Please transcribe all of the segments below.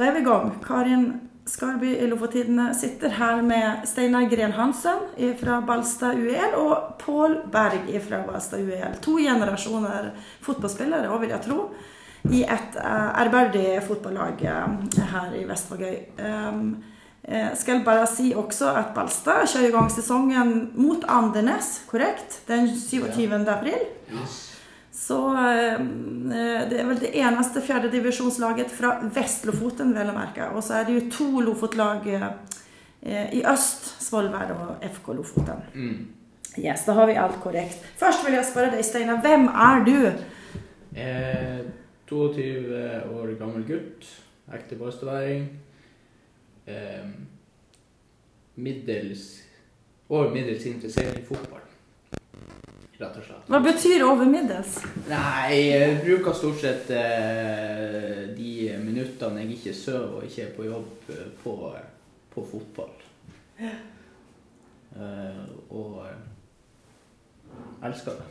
da er vi i gang. Karin Skarby i Lofotidene sitter her med Steinar Gren Hansen fra Balstad UL og Pål Berg fra Balstad UL. To generasjoner fotballspillere, vil jeg tro, i et uh, ærverdig fotballag uh, her i Vestvågøy. Um, jeg skal bare si også at Balstad kjører i gang sesongen mot Andenes, korrekt? Den 27. April. Yes. Så eh, det er vel det eneste fjerdedivisjonslaget fra Vest-Lofoten, vel å merke. Og så er det jo to Lofotlag eh, i øst, Svolvær og FK Lofoten. Mm. Yes, da har vi alt korrekt. Først vil jeg spørre deg, Steinar. Hvem er du? Eh, 22 år gammel gutt. Ekte balstadværing. Eh, middels og middels interessert i fotball rett og slett. Hva betyr overmiddels? Nei, jeg bruker stort sett eh, de minuttene jeg ikke sover og ikke er på jobb, eh, på, på fotball. Eh, og eh, elsker det.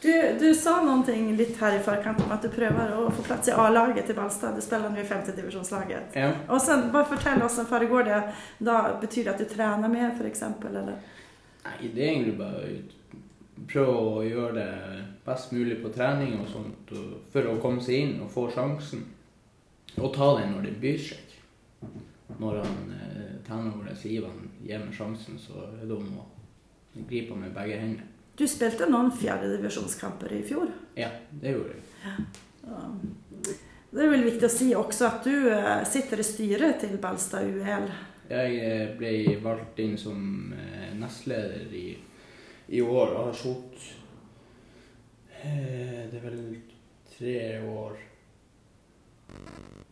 Du, du, sa ting litt her i forkant om at du prøver å få plass i A-laget til Balstad. Du spiller nå i femtedivisjonslaget. Ja. Og så, bare fortell oss hvordan foregår det. Da Betyr det at du trener mer, f.eks.? Nei, det er egentlig bare ut prøve å gjøre det best mulig på trening og sånt for å komme seg inn og få sjansen. Og ta den når det byr seg. Når han eh, treneren vår Ivan gir meg sjansen, så er det om å gripe med begge hendene. Du spilte noen fjerdedivisjonskamper i fjor? Ja, det gjorde jeg. Ja. Det er vel viktig å si også at du eh, sitter i styret til Balstad UL. Jeg eh, ble valgt inn som eh, nestleder i i år og har sittet eh, Det er vel tre år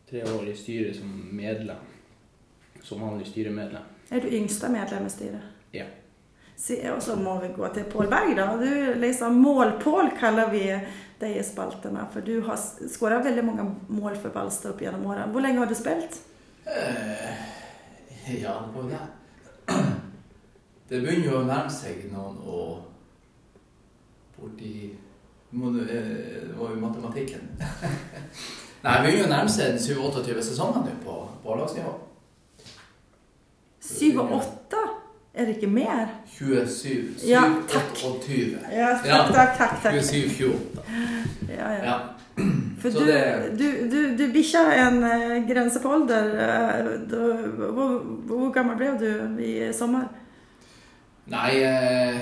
Tre år i styret som medlem. Som vanlig styremedlem. Er du yngste medlem i styret? Ja. Og så må vi gå til Pål Berg, da. Du liksom Mål-Pål kaller vi deg i spaltene. For du har skåra veldig mange mål for Balstad opp gjennom årene. Hvor lenge har du spilt? Uh, ja, på det. Det begynner jo å nærme seg noen år borti eh, Det var jo matematikken. Nei, det begynner å nærme seg 27-28 sesonger nå på, på A-lagsnivå. 7-8? Er det ikke mer? 27. 7, ja, takk. 28. Ja, takk, takk, takk, takk. 27-28. Ja, ja. ja. For du, det... du, du, du bikkja en uh, grense på alder. Uh, hvor, hvor, gammel ble du i sommer? Nei, eh,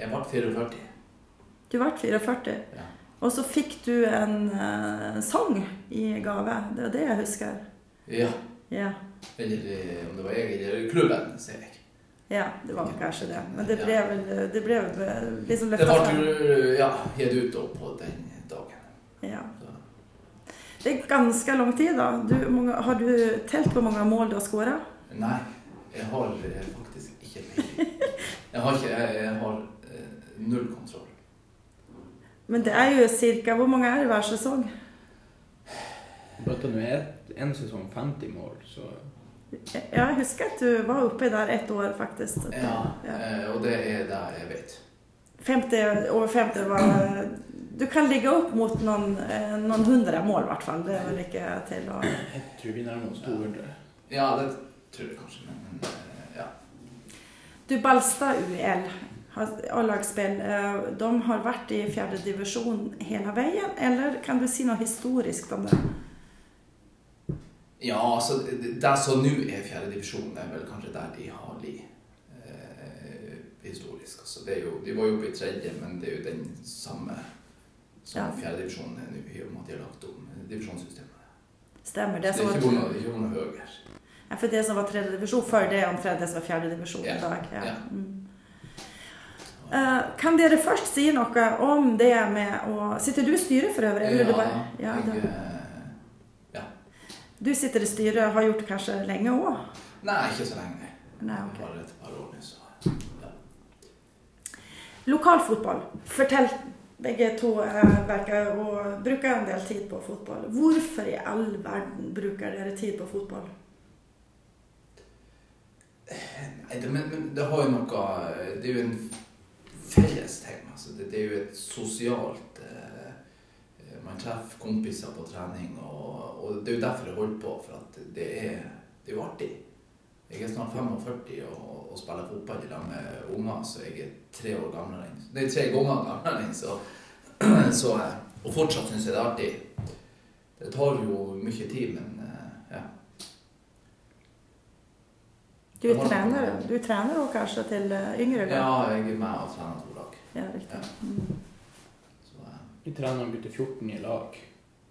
jeg ble 44. Du ble 44? Ja. Og så fikk du en uh, sang i gave. Det er det jeg husker. Ja. ja. Eller eh, om det var jeg eller klubben, sier jeg. Ja, det var kanskje det. Men det ble vel det ble liksom løfta fram. Det ble ja, gitt ut på den dagen. Ja. Det er ganske lang tid, da. Du, har du telt hvor mange mål du har skåra? Nei, jeg har faktisk ikke peiling. Jeg har, ikke, jeg, jeg har eh, null kontroll. Men det er jo cirka Hvor mange er det hver sesong? Bøtta nå er en sesong 50 mål, så Ja, jeg husker at du var oppe der ett år, faktisk. Ja, ja. Eh, og det er det jeg vet. 50, over 50 var Du kan ligge opp mot noen, eh, noen hundre mål, i hvert fall. Det er vel ikke til å Jeg tror vi nærmer oss 200. Ja, det tror jeg kanskje. Men. Du, Balstad UL, A-lagsspill, eh, de har vært i fjerde divisjon hele veien, eller kan du si noe historisk om det? Ja, altså det som nå er fjerde divisjon, er vel kanskje der de har ligget eh, historisk. Altså, det jo, de var jo oppe i tredje, men det er jo den samme som ja. fjerde divisjon er nå, i og med at de har lagt om divisjonssystemet. Stemmer. Det, det er ikke noe høyere. Ja, for det som var tredje divisjon før, det omtrent det som var fjerde divisjon i dag. Ja. Mm. Uh, kan dere først si noe om det med å Sitter du i styret for øvrig? Ja, bare, ja, jeg, eh, ja. Du sitter i styret, har gjort det kanskje lenge òg? Nei, ikke så lenge. Nei, okay. Bare et par år. Så, ja. Lokalfotball. Fortell. Begge to uh, verker å bruke en del tid på fotball. Hvorfor i all verden bruker dere tid på fotball? Nei, det, men, men, det har jo noe Det er jo en felles ting. Altså. Det, det, er jo et sosialt eh, Man treffer kompiser på trening og, og det er jo derfor jeg holder på, for at det er, det er jo artig. Jeg er snart 45 og, og spiller fotball i lag med unger, så jeg er tre år gamlere Det er tre ganger gamlere så, så Og fortsatt syns jeg det er artig. Det tar jo mye tid, men eh, ja. Du er trener, Du trener også kanskje til eh, yngre lag? Ja, jeg er med og trener to lag. Ja, riktig. Ja. Mm. Så, eh, Vi trener gutter 14 i lag.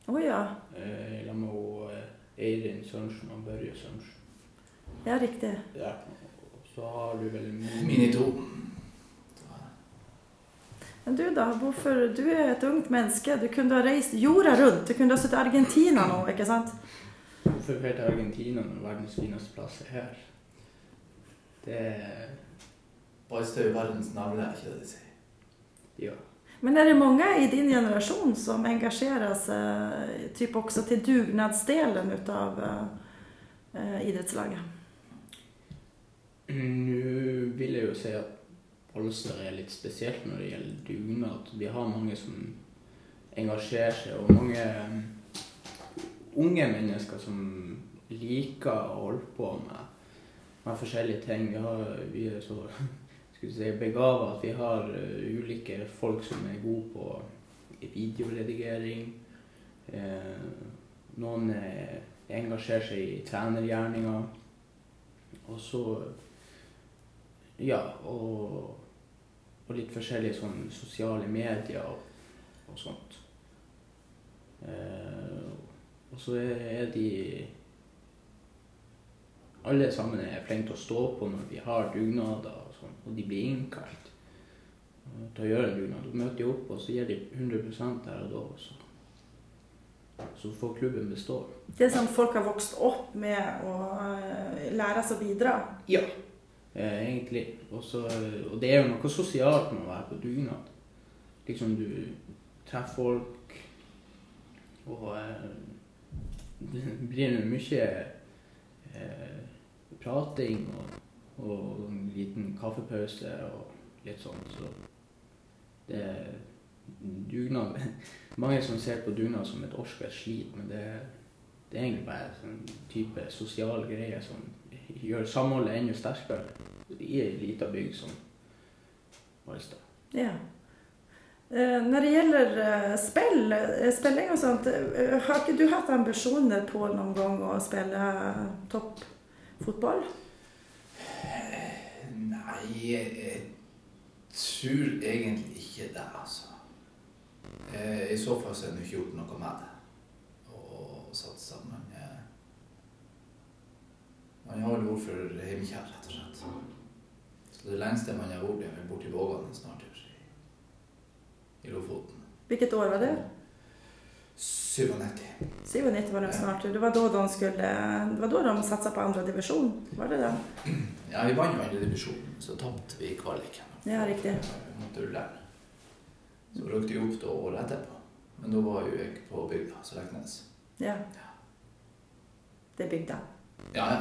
Oh, ja. Eh, I lag med Eirin Sørensen og Børje Sørensen. ja, riktig. Ja. Så har du vel Mini to. Men du da, hvorfor, du er et ungt menneske. Du kunne ha reist jorda rundt. Du kunne ha sittet i Argentina nå, ikke sant? Hvorfor til Argentina når verdens fineste plass er her? Det er Ballstø i verdens navle, er ikke det de sier? Ja. Men er det mange i din generasjon som engasjerer seg typ også til dugnadsdelen utav uh, idrettslaget? Nå vil jeg jo si at Polster er litt spesielt når det gjelder dugnad. Vi har mange som engasjerer seg, og mange um, unge mennesker som liker å holde på med, med forskjellige ting. Vi, har, vi er så skulle si, begava at vi har uh, ulike folk som er gode på videoredigering. Eh, noen eh, engasjerer seg i trenergjerninga. Og så Ja, og, og litt forskjellige sånn sosiale medier og, og sånt. Eh, og så er de Alle sammen er flinke til å stå på når vi har dugnader, og sånn, og de blir innkalt eh, til å gjøre en dugnad. Da møter de opp, og så gir de 100 der og da. Også. Så, så får klubben bestå. Det är som folk har vokst opp med å lære seg å bidra. Ja, eh, egentlig. Også, og det er jo noe sosialt med å være på dugnad. Liksom du treffer folk, og eh, det blir mye eh, prating og, og en liten kaffepause og litt sånn. Så det er dugnad Mange som ser på dugnad som et orket slit, men det, det er egentlig bare en sånn type sosial greie som gjør samholdet enda sterkere i ei lita bygd som Valstad. Ja. Når det gjelder spill, spilling og sånt, eh, har ikke du hatt ambisjoner på noen gang å spille spela toppfotboll? Nei, jeg tror egentlig ikke det, altså. Eh, I så fall så er det ikke gjort noe med det. Og satsa, men eh, Man har vel ord for heimkjær, rett og slett. Så det lengste man har vært, er vel borti Vågan snart snartur i, i Lofoten. Hvilket år var det? 97. 97 var det snart. Det var da de skulle, det var da de satsa på andredivisjon. Var det det? Ja, vi vant jo andre divisjon, så tapte vi kvaliken. Ja, riktig. Så røkte vi opp da året etterpå. Men da var jo jeg på bygda, så Leknes. Ja. Det er bygda. Ja, ja.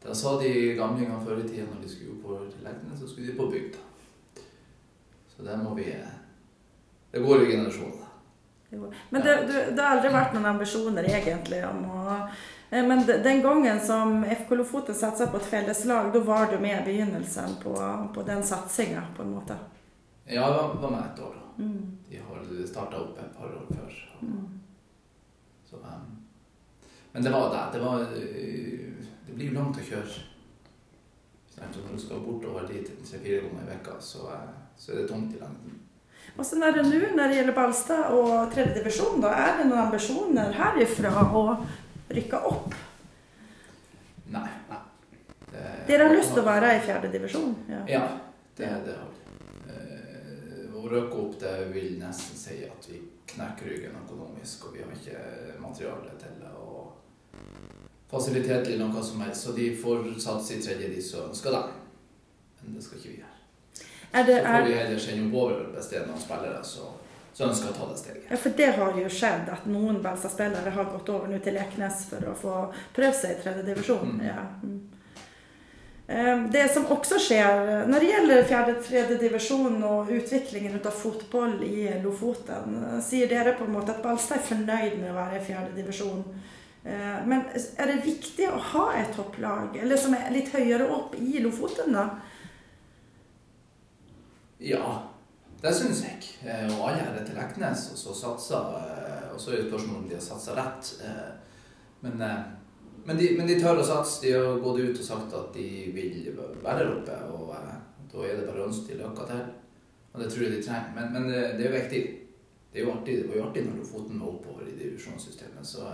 Da sa de gamlingene før i tida når de skulle oppover til Leknes, så skulle de på bygda. Så det må vi Det går i generasjoner. Jo. Men det, det har aldri vært noen ambisjoner egentligen om att, eh, men den gangen som FK Lofoten satsa på et felles lag, da var du med i begynnelsen på, på den satsinga, på en måte. Ja, det var, med et år da. Mm. De har starta opp et par år før. Mm. Så, um, men det var det. Det, var, eh, det blir jo langt å kjøre. Så Når du skal bortover dit tre-fire ganger i veka, så, eh, så er det tungt i lengden. Och så er det nå, når det gjelder Balstad og tredje division er det noen ambisjoner herifra å rykke opp? Nei. Nei. Det- Dere har lyst til å være i fjerde divisjon? Ja. Ja, det, det har vi. Eh, Å røkke opp det vil nesten si at vi knekker ryggen økonomisk, og vi har ikke materiale til det. og fasilitet eller noe som helst. Så de får satse i tredje de som ønsker det. Men det skal ikke vi gjøre. Er det, Så får vi er, heller sende oppover hvis det er noen spillere som ønsker å ta det steget. ja, for det har jo skjedd at noen Balsta-spillere har gått over nå til Leknes for å få prøve seg i tredjedivisjon. Mm. Ja. Mm. Eh, Det som også skjer når det gjelder fjerde tredje divisjon og utviklingen av fotball i Lofoten, sier dere på en måte at Balstad er fornøyd med å være i fjerde divisjon. Eh, Men er det viktig å ha et topplag, eller som er litt høyere opp i Lofoten, da? Ja, det syns jeg. Eh, Og alle her til Leknes og så satser eh, Og så er jo spørsmålet om de har satsa rett. Eh, Men, men, de, men de tør å satse. De har gått ut og sagt at de vil være der oppe. Og da er det bare å ønske de lykke til. Og det tror jeg de trenger. Men, men det, det er jo viktig. Det, er jo artig, det var jo artig når Lofoten var oppover i divisjonssystemet. Så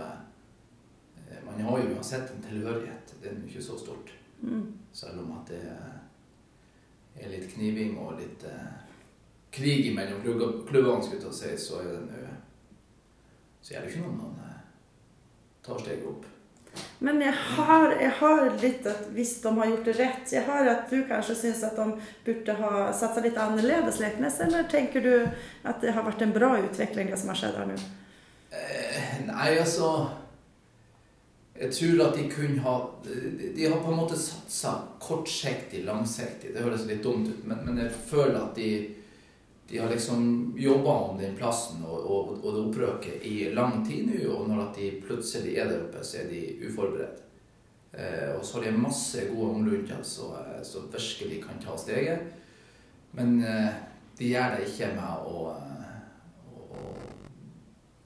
man har jo uansett en tilhørighet. Det er jo ikke så stort. Mm. Selv om at det er litt kniving og litt eh, krig mellom klubbene, skulle jeg si, så er det nå Så er det ikke noen man eh, tar steget opp. Men jeg har, jeg har litt at hvis de har gjort det rett Jeg har at du kanskje syns at de burde ha satsa litt annerledes, Leknes, eller tenker du at det har vært en bra utvikling, det som har skjedd her nå? Eh, nei, altså Jeg tror at de kunne ha De, har på en måte satsa kortsiktig, langsiktig. Det høres litt dumt ut, men, men jeg føler at de de har liksom jobba om den plassen og, og, og det opprøket i lang tid nå, og når at de plutselig er der oppe, så er de uforberedt. Eh, og så har de masse gode unglunter som som virkelig kan ta steget. Men eh, de gjør det ikke med å, eh,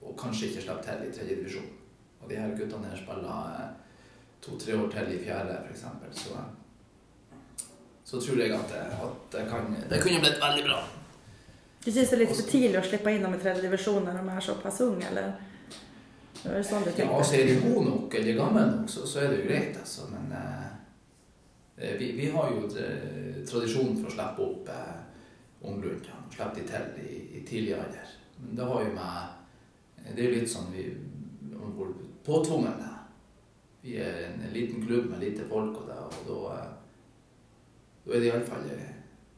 å kanskje ikke slippe til i tredje divisjon. Og de her guttene her spiller eh, to-tre år til i fjerde, f.eks. Så, så tror jeg at, det, at det, kan, det kunne blitt veldig bra. Du syns det er litt for tidlig å slippe inn dem i tredje divisjon når de er såpass unge, eller? Det er sånn du Ja, så altså er de gode nok eller gamle nok, så, så er det jo greit, altså. Men eh, eh, vi, vi har jo eh, tradisjon for å slippe opp eh, unglundene. Slippe de til i, i tidlig alder. Men det har jo med Det er litt sånn vi hvor påtvunget. Vi er en liten klubb med lite folk, og, det, og da, eh, da er de iallfall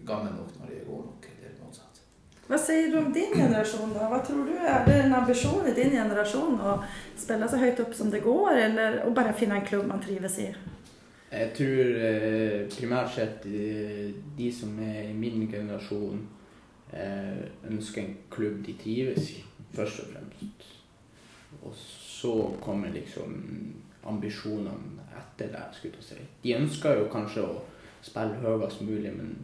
gamle nok når de er gode nok, eller motsatt. Hva sier du om din generasjon, da? Hva tror du er det en ambisjon i din generasjon å spille så høyt opp som det går, eller å bare finne en klubb man trives i? Jeg tror eh, primært sett eh, de som er i min generasjon, eh, ønsker en klubb de trives i, først og fremst. Og så kommer liksom ambisjonene etter det, skulle jeg si. De ønsker jo kanskje å spille høyest mulig, men,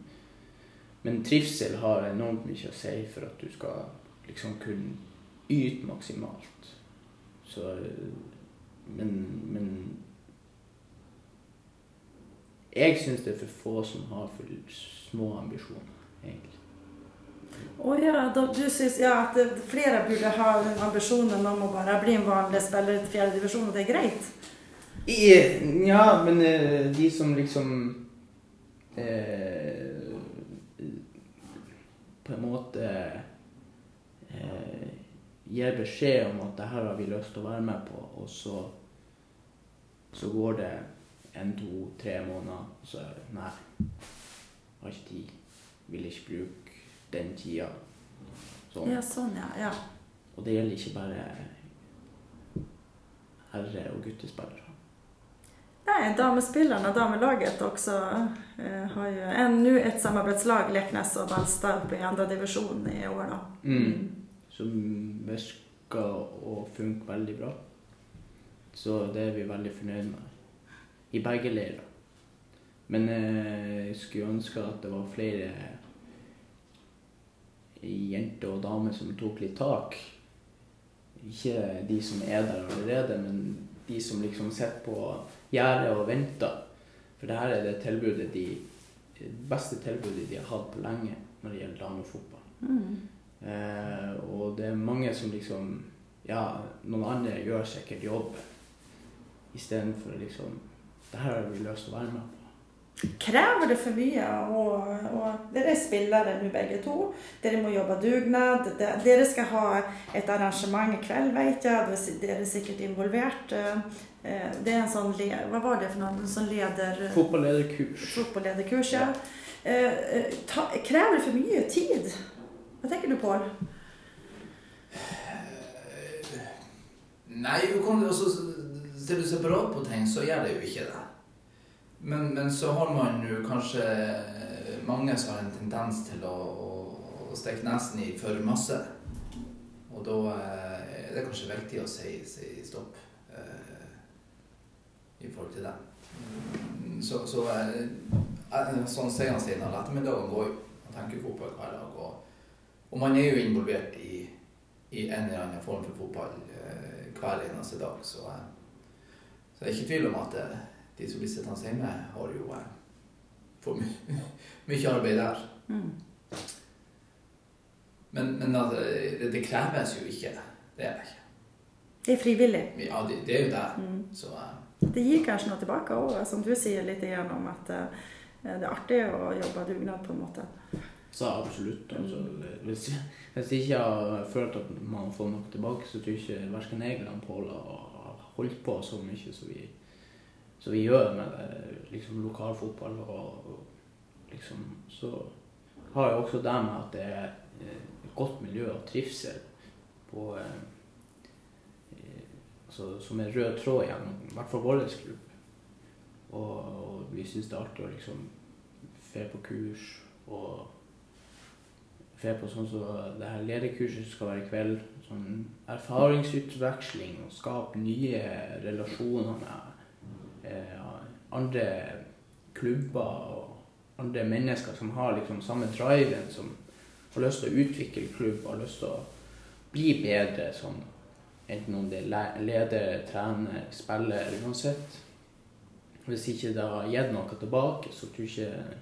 men trivsel har enormt mye å si for at du skal liksom kunne yte maksimalt. Så Men, men jeg syns det er for få som har for små ambisjoner, egentlig. Å ja, da, du syns ja, at flere burde ha ambisjonen om å bare bli en vanlig spiller i fjerde divisjon, og det er greit? Ja, men eh, de som liksom eh, På en måte eh, gir beskjed om at det her har vi lyst til å være med på, og så, så går det en, to, tre måneder, og så Nei, har ikke tid. Vil ikke bruke den tida. Sånn. Ja, sånn, ja. ja. Og det gjelder ikke bare herre- og guttespillere. Nei, damespillerne og damelaget også eh, har jo ennå et samarbeidslag, Leknes og Balstad, oppe i andra i år. Då. Mm. Som virker å funke veldig bra. Så det er vi veldig fornøyd med. I begge leirer. Men eh, jeg skulle ønske at det var flere jenter og dame som tok litt tak. Ikke de som er der allerede, men de som liksom sitter på gjerdet og venter. For det her er det tilbudet de, det beste tilbudet de har hatt på lenge når det gjelder damefotball. Mm. Eh, og det er mange som liksom Ja, noen andre gjør sikkert jobben istedenfor liksom Det her har vi lyst til å være med på. Kräver det for mye? Og, og dere er spillere nå begge to. Dere må jobbe dugnad. de- Dere skal ha et arrangement i kveld, vet jeg. Dere er sikkert involverat. Eh, eh, Det er en sånn Hva var det for noe? En sånn leder... Fotballederkurs. Fotballederkurs, ja. Eh, ta, krever det for mye tid? Hva tenker du Pål? Nei, du kan, også ser du separat på ting, så gjør det jo ikke det. Men, men så har man jo kanskje mange som har en tendens til å, å stikke nesen i for masse. Og da eh, er det kanskje viktig å si, si stopp eh, i forhold til det. Så, så eh, eh, sånn sier han siden av ettermiddagen går jo. og tenker fotball hver dag. Og, og man er jo involvert i, i en eller annen form for fotball eh, hver eneste dag. Så, eh, så jeg er ikke i tvil om at eh, de som blir sittende hjemme, har jo eh, for my mye arbeid der. Mm. Men, men at det, det kreves jo ikke. Det er det ikke. Det er frivillig. Ja, det, det er jo det. Mm. Så eh, Det gir kanskje noe tilbake òg, som du sier litt igjennom at eh, det er artig å jobbe dugnad på en måte. Så absolutt. Altså, hvis, hvis jeg ikke har følt at man får noe tilbake, så tror jeg ikke verken jeg eller Pål har holdt på så mye som vi, som vi gjør med liksom, lokal fotball. Og, og liksom, så har jeg også det med at det er eh, et godt miljø og trivsel på eh, eh, altså, som en rød tråd gjennom i hvert fall vår klubb. Og, og vi syns det er artig å liksom dra på kurs og dra på sånn som det her lederkurset skal være i kveld. Sånn erfaringsutveksling og skape nye relasjoner med eh, andre klubber og andre mennesker som har liksom samme driven, som har lyst til å utvikle klubb, har lyst til å bli bedre som enten om det er leder, trener, spiller, uansett. Hvis ikke det har gitt noe tilbake, så tror jeg ikke,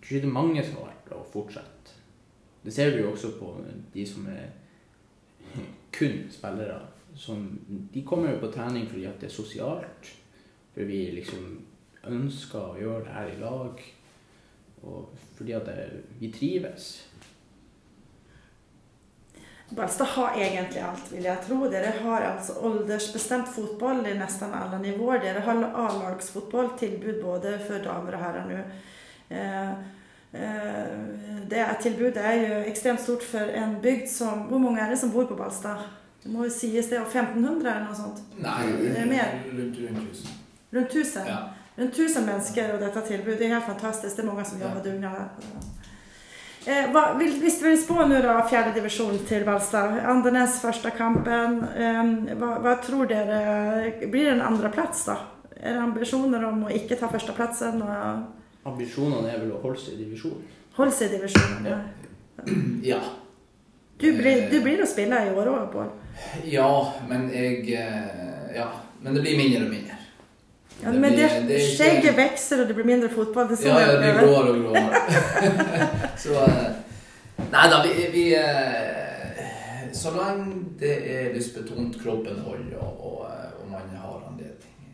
ikke det er mange som har vært å fortsette. Det ser vi jo også på de som er kun spillere. Som, de kommer jo på trening fordi at det er sosialt. For vi liksom ønsker å gjøre det her i lag. Og fordi at det, vi trives. Balstad har egentlig alt, vil jeg tro. Dere har altså aldersbestemt fotball i nesten alle nivåer. Dere har A-lagsfotballtilbud både for damer og herrer nå. Eh, eh, det er tilbudet er jo ekstremt stort for en bygd som Hvor mange er det som bor på Balstad? Det må jo sies det er 1500 eller noe sånt? Nei, Det er mer. rundt, rundt 1000. Rundt 1000? Ja. Rundt 1000 mennesker og dette tilbudet. Det er helt fantastisk. Det er mange som Ja. jobber dugnad. Eh, hva, vil, hvis du vil spå nå da fjerde divisjon til Valstad, Andenes første kampen, eh, hva, hva tror dere Blir det en andreplass, da? Er det ambisjoner om å ikke ta førsteplassen og Ambisjonene er vel å holde seg i divisjonen. holde seg i divisjonen? Ja. Ja. Du, blir, du blir å spille i år òg, Bård. ja, men jeg eh, Ja. Men det blir mindre og mindre. Ja, Det men blir- det skjegget ikke- vokser, og det blir mindre fotball. Det Ja, ja, det blir gråere og gråere. så eh, Nei da, vi, vi eh, Så lenge det er lystbetont, kroppen holder og, og, eh, og man har anledning,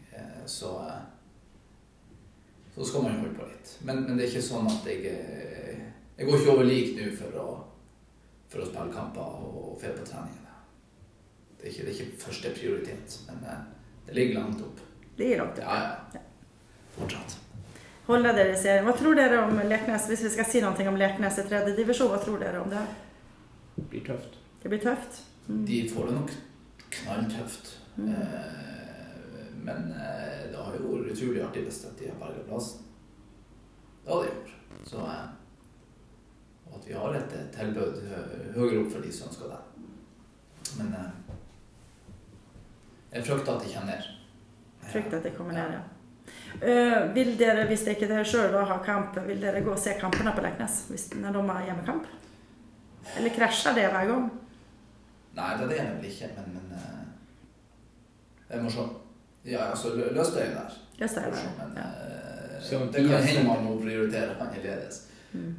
så så skal man holde på litt. Men, men det er ikke sånn at jeg Jeg går ikke over lik nå for å, for å spille kamper og dra på treningene. Det er ikke, det er ikke første prioritet, men det ligger langt opp. Det er langt Ja, ja. Fortsatt. Holde dere i serien. Hva tror dere om Leknes, hvis vi skal si noe om Leknes i tredje divisjon? Hva tror dere om det? Det blir tøft. Det blir tøft? Mm. De får det nok knalltøft. Mm. Eh, men eh, det har jo vært utrolig artig hvis de har berga plassen. Det hadde det gjort. Så eh, at vi har et tilbud høyere opp for de som ønsker det. Men eh, jeg frykter at de kommer ned. Frykter at det kommer ned, ja. Uh, vil dere, hvis det ikke dere sjøl har kamp, vil dere gå og se kampene på Leknes hvis, når de har hjemmekamp? Eller krasjer det hver gang? Nei, det er det vel ikke, men, men uh, Jeg må se. Ja, altså lø- Løstøyen der. Løstøyen det, Oslo, Men ja. Uh, det kan hende man må prioritere annerledes. Mm.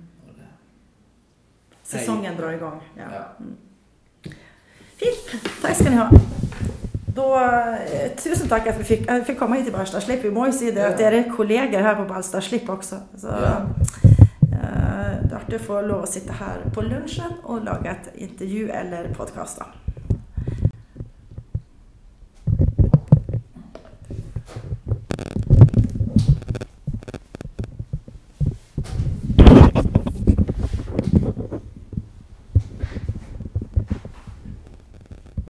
Sesongen drar i gang. Ja. Ja. Fint. Takk skal ni ha. Da, eh, tusen takk at vi fikk, jeg fikk komme hit til Balstad Slipp. Vi må jo si det at dere er kolleger her på Balstad Slipp også. Så, Ja. eh, det er artig å få lov å sitte her på lunsjen og lage et intervju eller podkast.